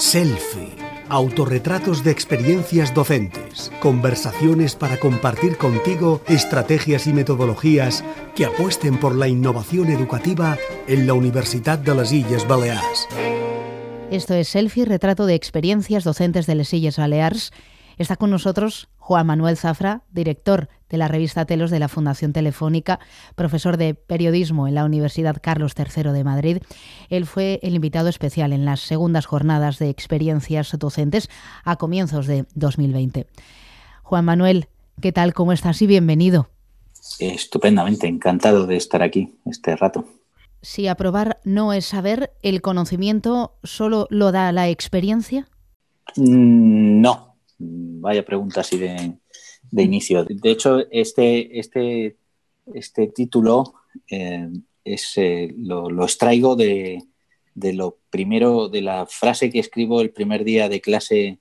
Selfie. Autorretratos de experiencias docentes. Conversaciones para compartir contigo estrategias y metodologías que apuesten por la innovación educativa en la Universidad de las Illes Baleares. Esto es Selfie, retrato de experiencias docentes de las Illes Baleares. Está con nosotros Juan Manuel Zafra, director de la revista Telos de la Fundación Telefónica, profesor de periodismo en la Universidad Carlos III de Madrid. Él fue el invitado especial en las segundas jornadas de experiencias docentes a comienzos de 2020. Juan Manuel, ¿qué tal? ¿Cómo estás? Y bienvenido. Estupendamente, encantado de estar aquí este rato. Si aprobar no es saber, ¿el conocimiento solo lo da la experiencia? Mm, no. Vaya pregunta así de, de inicio. De hecho, este, este, este título eh, es, eh, lo, extraigo de, lo primero, de la frase que escribo el primer día de clase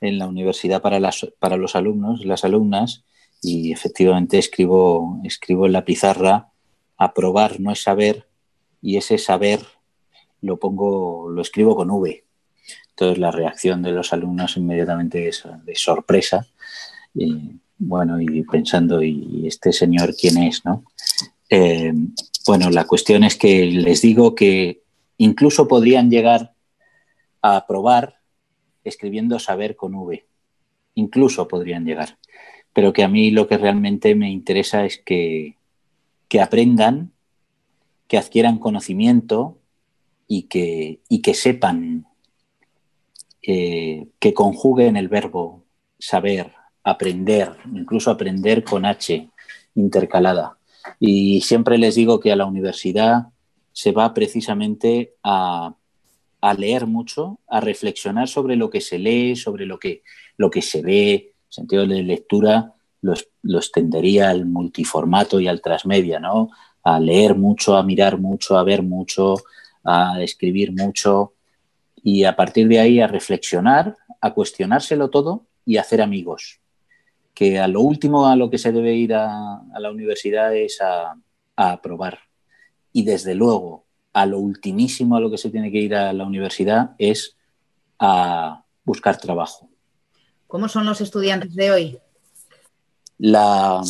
en la universidad para, las, para los alumnos, las alumnas, y efectivamente escribo, escribo en la pizarra, aprobar no es saber, y ese saber lo pongo, lo escribo con V. Entonces la reacción de los alumnos inmediatamente es de sorpresa bueno, y pensando, ¿y este señor quién es? ¿no? Eh, bueno, la cuestión es que les digo que incluso podrían llegar a probar escribiendo saber con V. Incluso podrían llegar. Pero que a mí lo que realmente me interesa es que, que aprendan, que adquieran conocimiento y que, y que sepan, eh, que conjuguen el verbo saber, aprender, incluso aprender con H intercalada. Y siempre les digo que a la universidad se va precisamente a, leer mucho, a reflexionar sobre lo que se lee, sobre lo que, lo que se ve, sentido de lectura, lo, extendería al multiformato y al transmedia, ¿no? A leer mucho, a mirar mucho, a ver mucho, a escribir mucho y a partir de ahí a reflexionar, a cuestionárselo todo y a hacer amigos que a lo último a lo que se debe ir a, la universidad es a, aprobar. Y desde luego, a lo ultimísimo a lo que se tiene que ir a la universidad es a buscar trabajo. ¿Cómo son los estudiantes de hoy? La,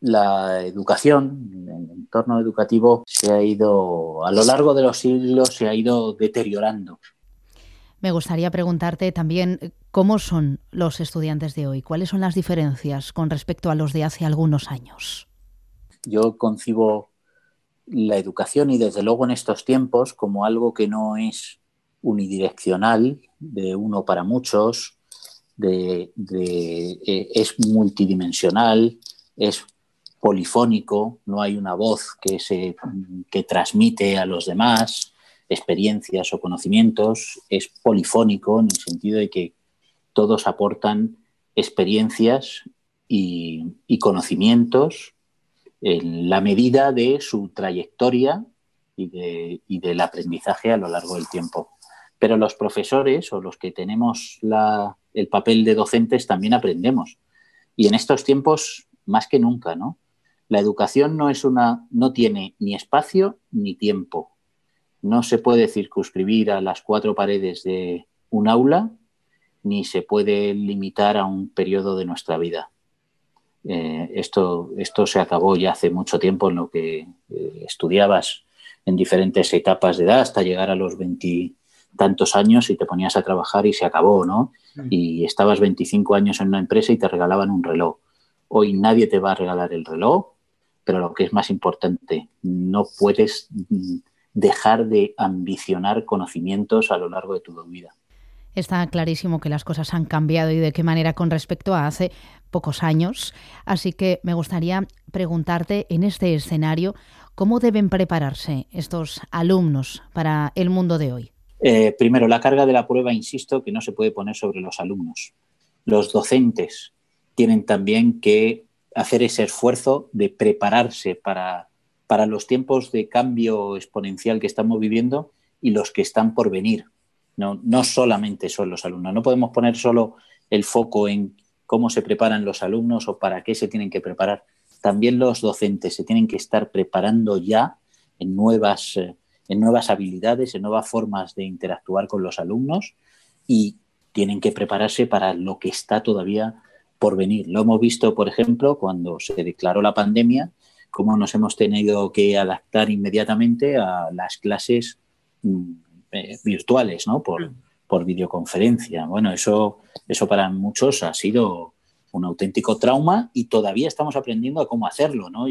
la, educación, el entorno educativo se ha ido, a lo largo de los siglos, se ha ido deteriorando. Me gustaría preguntarte también eh, cómo son los estudiantes de hoy, cuáles son las diferencias con respecto a los de hace algunos años. Yo concibo la educación y desde luego en estos tiempos como algo que no es unidireccional, de uno para muchos, de, eh, es multidimensional, es polifónico, no hay una voz que, se, que transmite a los demás, experiencias o conocimientos, es polifónico en el sentido de que todos aportan experiencias y, conocimientos en la medida de su trayectoria y, del aprendizaje a lo largo del tiempo. Pero los profesores o los que tenemos el papel de docentes también aprendemos. Y en estos tiempos, más que nunca, ¿no? La educación no es una, no tiene ni espacio ni tiempo no se puede circunscribir a las cuatro paredes de un aula ni se puede limitar a un periodo de nuestra vida. Eh, esto, esto se acabó ya hace mucho tiempo en lo que eh, estudiabas en diferentes etapas de edad hasta llegar a los veintitantos años y te ponías a trabajar y se acabó, ¿no? Mm. Y estabas 25 años en una empresa y te regalaban un reloj. Hoy nadie te va a regalar el reloj, pero lo que es más importante, no puedes mm, dejar de ambicionar conocimientos a lo largo de tu vida. Está clarísimo que las cosas han cambiado y de qué manera con respecto a hace pocos años. Así que me gustaría preguntarte en este escenario cómo deben prepararse estos alumnos para el mundo de hoy. Eh, primero, la carga de la prueba, insisto, que no se puede poner sobre los alumnos. Los docentes tienen también que hacer ese esfuerzo de prepararse para para los tiempos de cambio exponencial que estamos viviendo y los que están por venir. No, no solamente son los alumnos. No podemos poner solo el foco en cómo se preparan los alumnos o para qué se tienen que preparar. También los docentes se tienen que estar preparando ya en nuevas, eh, en nuevas habilidades, en nuevas formas de interactuar con los alumnos y tienen que prepararse para lo que está todavía por venir. Lo hemos visto, por ejemplo, cuando se declaró la pandemia, cómo nos hemos tenido que adaptar inmediatamente a las clases mm, eh, virtuales, ¿no? Por, mm. por, videoconferencia. Bueno, eso, eso para muchos ha sido un auténtico trauma y todavía estamos aprendiendo a cómo hacerlo, ¿no?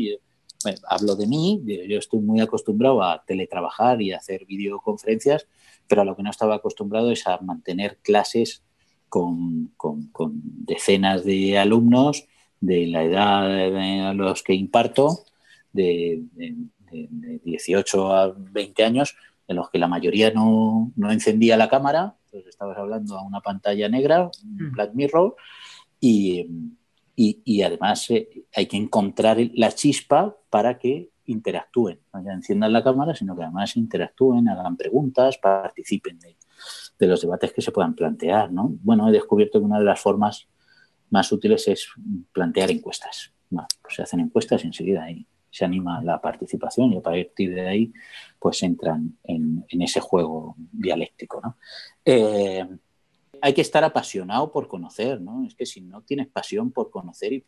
hablo de mí, yo estoy muy acostumbrado a teletrabajar y a hacer videoconferencias, pero a lo que no estaba acostumbrado es a mantener clases con, decenas de alumnos de la edad a los que imparto, de, 18 a 20 años, en los que la mayoría no, encendía la cámara, entonces estabas hablando a una pantalla negra, un mm. Black Mirror, y, y, además eh, hay que encontrar la chispa para que interactúen, no ya enciendan la cámara, sino que además interactúen, hagan preguntas, participen de, de los debates que se puedan plantear. ¿no? Bueno, he descubierto que una de las formas más útiles es plantear encuestas. pues se hacen encuestas y enseguida ahí se anima la participación y a partir de ahí pues entran en, ese juego dialéctico. ¿no? Eh, hay que estar apasionado por conocer, ¿no? Es que si no tienes pasión por conocer y,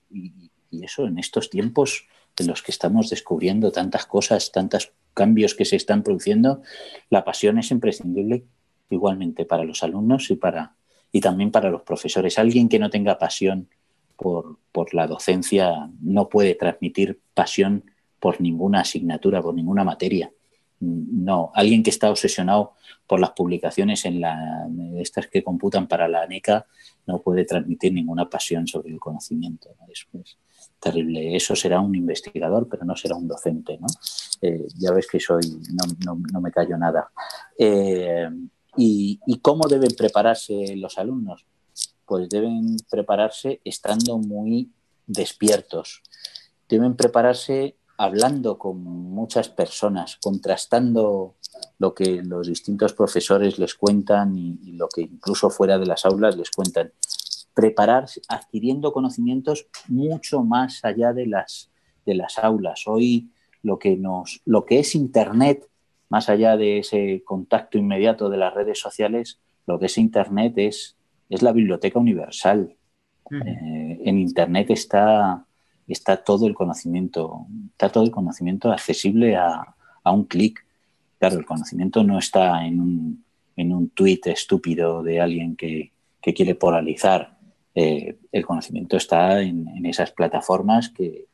eso en estos tiempos en los que estamos descubriendo tantas cosas, tantos cambios que se están produciendo, la pasión es imprescindible igualmente para los alumnos y, para, y también para los profesores. Alguien que no tenga pasión por, la docencia no puede transmitir pasión por ninguna asignatura, por ninguna materia. No, alguien que está obsesionado por las publicaciones en la, estas que computan para la ANECA no puede transmitir ninguna pasión sobre el conocimiento. Es, terrible. Eso será un investigador, pero no será un docente. Eh, ya ves que soy, no, me callo nada. Eh, ¿Y, cómo deben prepararse los alumnos? Pues deben prepararse estando muy despiertos. Deben prepararse hablando con muchas personas, contrastando lo que los distintos profesores les cuentan y, lo que incluso fuera de las aulas les cuentan. Prepararse, adquiriendo conocimientos mucho más allá de las, de las aulas. Hoy lo que, nos, lo que es Internet más allá de ese contacto inmediato de las redes sociales, lo que es Internet es, es la biblioteca universal. Eh, en Internet está, está todo el conocimiento, está todo el conocimiento accesible a, un clic. Claro, el conocimiento no está en un, en un tuit estúpido de alguien que, quiere polarizar. Eh, el conocimiento está en, esas plataformas que,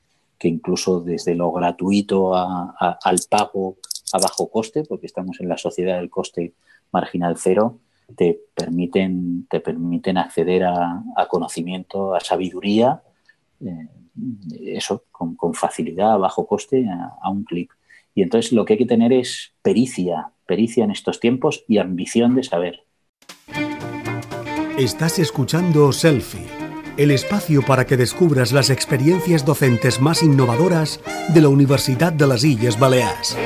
incluso desde lo gratuito al pago a bajo coste, porque estamos en la sociedad del coste marginal cero, te permiten, te permiten acceder a, conocimiento, a sabiduría, eso con, facilidad, a bajo coste, a, un clic. Y entonces lo que hay que tener es pericia, pericia en estos tiempos y ambición de saber. Estás escuchando Selfie, el espacio para que descubras las experiencias docentes más innovadoras de la Universidad de las Islas Baleares.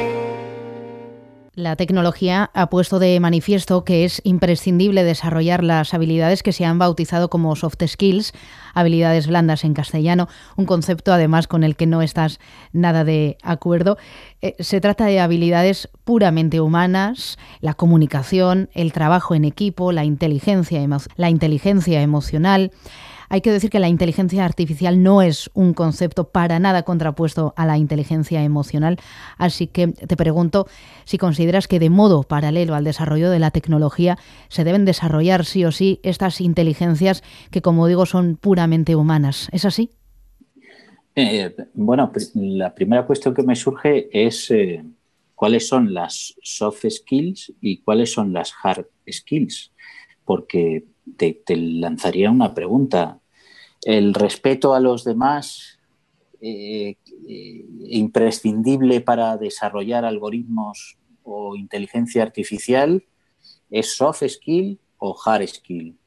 La tecnología ha puesto de manifiesto que es imprescindible desarrollar las habilidades que se han bautizado como soft skills, habilidades blandas en castellano, un concepto además con el que no estás nada de acuerdo. Eh, se trata de habilidades puramente humanas, la comunicación, el trabajo en equipo, la inteligencia, la inteligencia emocional. Hay que decir que la inteligencia artificial no es un concepto para nada contrapuesto a la inteligencia emocional, así que te pregunto si consideras que de modo paralelo al desarrollo de la tecnología se deben desarrollar sí o sí estas inteligencias que, como digo, son puramente humanas. ¿Es así? Eh, bueno, la primera cuestión que me surge es eh, cuáles son las soft skills y cuáles son las hard skills, porque te lanzaría una pregunta el respeto a los demás eh, eh, imprescindible para desarrollar algoritmos o inteligencia artificial es soft skill o hard skill.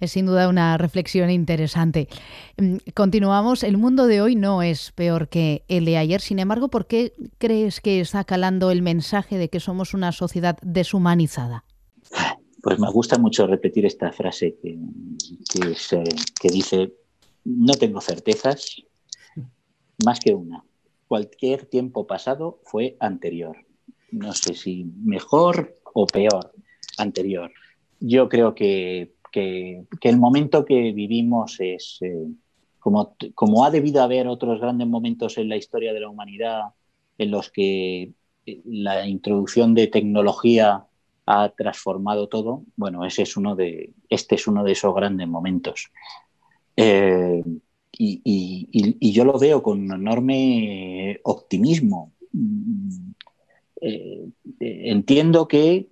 Es sin duda una reflexión interesante. Mm, continuamos. El mundo de hoy no es peor que el de ayer. Sin embargo, ¿por qué crees que está calando el mensaje de que somos una sociedad deshumanizada? Pues me gusta mucho repetir esta frase que, que dice, no tengo certezas, más que una. Cualquier tiempo pasado fue anterior. No sé si mejor o peor, anterior. yo creo que, el momento que vivimos es, eh, como, como ha debido haber otros grandes momentos en la historia de la humanidad en los que eh, la introducción de tecnología ha transformado todo, bueno, ese es uno de, este es uno de esos grandes momentos. Eh, y, yo lo veo con enorme optimismo. Eh, entiendo que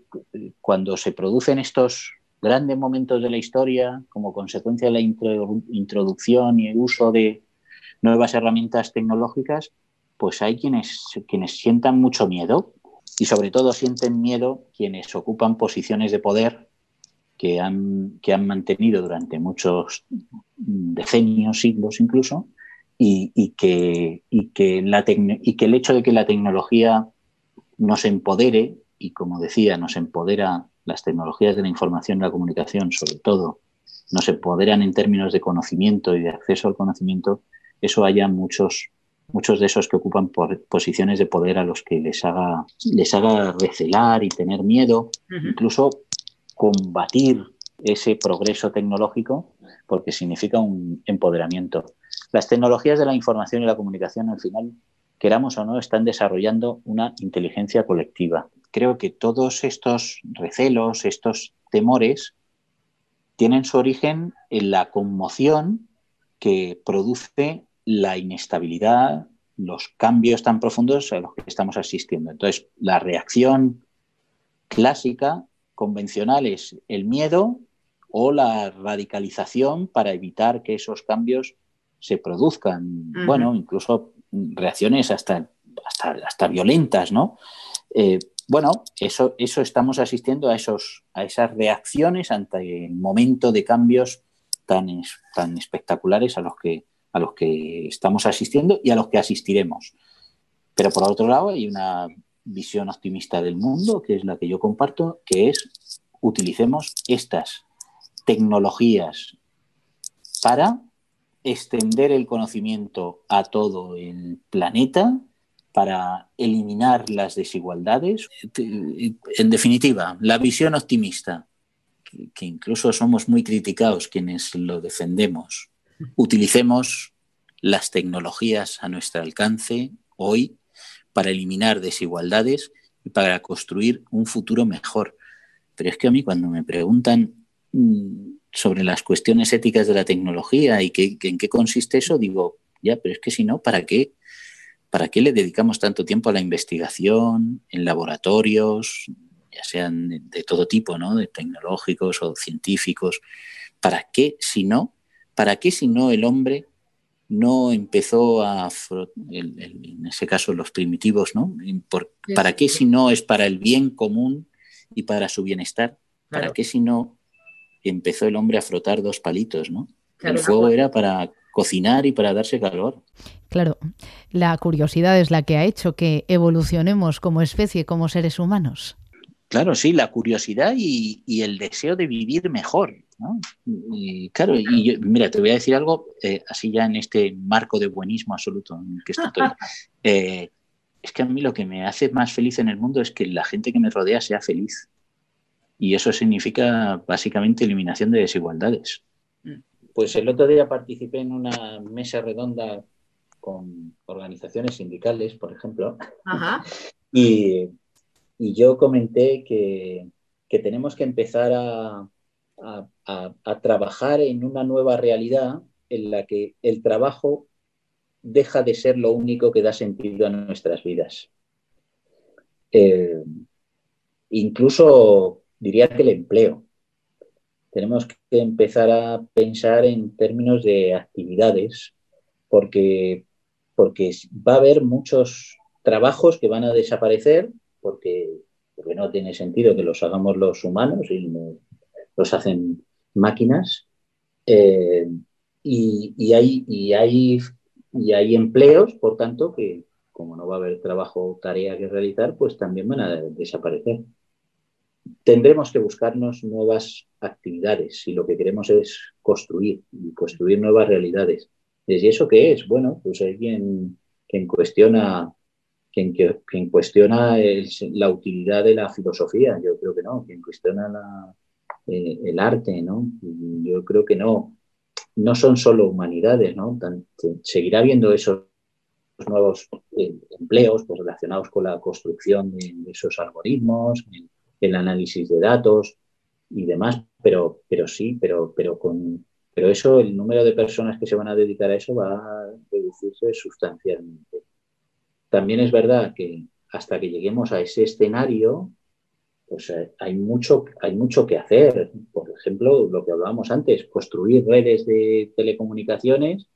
cuando se producen estos grandes momentos de la historia, como consecuencia de la introducción y el uso de nuevas herramientas tecnológicas, pues hay quienes, quienes sientan mucho miedo y sobre todo sienten miedo quienes ocupan posiciones de poder que han, que han mantenido durante muchos decenios, siglos incluso, y, que, que la y que el hecho de que la tecnología nos empodere, y como decía, nos empodera las tecnologías de la información y la comunicación, sobre todo, nos empoderan en términos de conocimiento y de acceso al conocimiento, eso haya muchos, muchos de esos que ocupan posiciones de poder a los que les haga, les haga recelar y tener miedo, incluso combatir ese progreso tecnológico porque significa un empoderamiento. Las tecnologías de la información y la comunicación al final, queramos o no, están desarrollando una inteligencia colectiva. Creo que todos estos recelos, estos temores, tienen su origen en la conmoción que produce la inestabilidad, los cambios tan profundos a los que estamos asistiendo. Entonces, la reacción clásica convencional es el miedo o la radicalización para evitar que esos cambios se produzcan. Bueno, incluso reacciones hasta, hasta, violentas, ¿no? Eh, bueno, eso, eso estamos asistiendo a, esos, a esas reacciones ante el momento de cambios tan, tan espectaculares a los, que, a los que estamos asistiendo y a los que asistiremos. Pero por otro lado hay una visión optimista del mundo, que es la que yo comparto, que es utilicemos estas tecnologías para extender el conocimiento a todo el planeta, para eliminar las desigualdades. En definitiva, la visión optimista, que incluso somos muy criticados quienes lo defendemos, utilicemos las tecnologías a nuestro alcance hoy para eliminar desigualdades y para construir un futuro mejor. Pero es que a mí cuando me preguntan mm, sobre las cuestiones éticas de la tecnología y que, en qué consiste eso, digo, ya, pero es que si no, ¿para qué? ¿Para qué le dedicamos tanto tiempo a la investigación en laboratorios, ya sean de, todo tipo, ¿no? De tecnológicos o científicos. ¿Para qué si no? ¿Para qué si no el hombre no empezó a, en ese caso los primitivos, ¿no? ¿Para qué si no es para el bien común y para su bienestar? ¿Para qué si no empezó el hombre a frotar dos palitos, ¿no? el fuego era para cocinar y para darse calor. Claro, la curiosidad es la que ha hecho que evolucionemos como especie, como seres humanos. Claro, sí, la curiosidad y, el deseo de vivir mejor. Y claro, y mira, te voy a decir algo, eh, así ya en este marco de buenismo absoluto en que estoy. Eh, es que a mí lo que me hace más feliz en el mundo es que la gente que me rodea sea feliz. Y eso significa básicamente eliminación de desigualdades. Pues el otro día participé en una mesa redonda con organizaciones sindicales, por ejemplo, Y, yo comenté que tenemos que empezar a, a, trabajar en una nueva realidad en la que el trabajo deja de ser lo único que da sentido a nuestras vidas. Eh, incluso diría que el empleo. Tenemos que empezar a pensar en términos de actividades porque, porque va a haber muchos trabajos que van a desaparecer porque, porque no tiene sentido que los hagamos los humanos y los hacen máquinas. Eh, y, hay, empleos, por tanto, que como no va a haber trabajo o tarea que realizar, pues también van a desaparecer. Tendremos que buscarnos nuevas actividades si lo que queremos es construir y construir nuevas realidades. ¿Y eso qué es? Bueno, pues hay quien, quien cuestiona quien, quien cuestiona la utilidad de la filosofía, yo creo que no, quien cuestiona la, eh, el arte, ¿no? Yo creo que no, no son solo humanidades, ¿no? seguirá habiendo esos nuevos eh, empleos pues, relacionados con la construcción de, esos algoritmos, el, análisis de datos y demás, pero, pero sí, pero, pero con pero eso, el número de personas que se van a dedicar a eso va a reducirse sustancialmente. También es verdad que hasta que lleguemos a ese escenario, pues eh, hay mucho, hay mucho que hacer. Por ejemplo, lo que hablábamos antes, construir redes de telecomunicaciones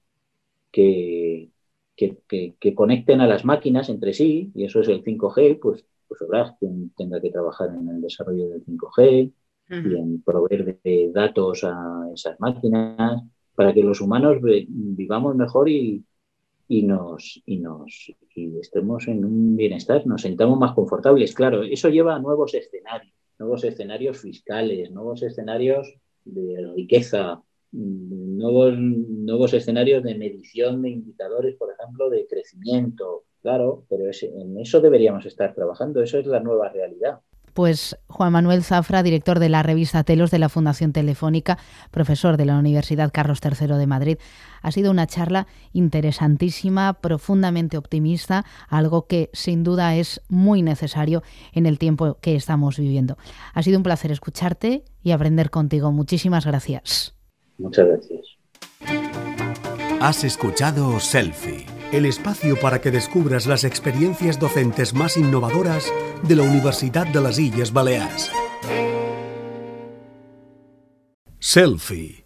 que, que, conecten a las máquinas entre sí, y eso es el 5G, pues, pues habrá quien tenga que trabajar en el desarrollo del 5G y en proveer de datos a esas máquinas para que los humanos vivamos mejor y, y nos, y nos y estemos en un bienestar, nos sentamos más confortables. Claro, eso lleva a nuevos escenarios, nuevos escenarios fiscales, nuevos escenarios de riqueza, nuevos, nuevos escenarios de medición de indicadores, por ejemplo, de crecimiento. Claro, pero en eso deberíamos estar trabajando, eso es la nueva realidad pues Juan Manuel Zafra, director de la revista Telos de la Fundación Telefónica, profesor de la Universidad Carlos III de Madrid. Ha sido una charla interesantísima, profundamente optimista, algo que sin duda es muy necesario en el tiempo que estamos viviendo. Ha sido un placer escucharte y aprender contigo. Muchísimas gracias. Muchas gracias. Has escuchado Selfie el espacio para que descubras las experiencias docentes más innovadoras de la Universidad de las Illes Baleares. Selfie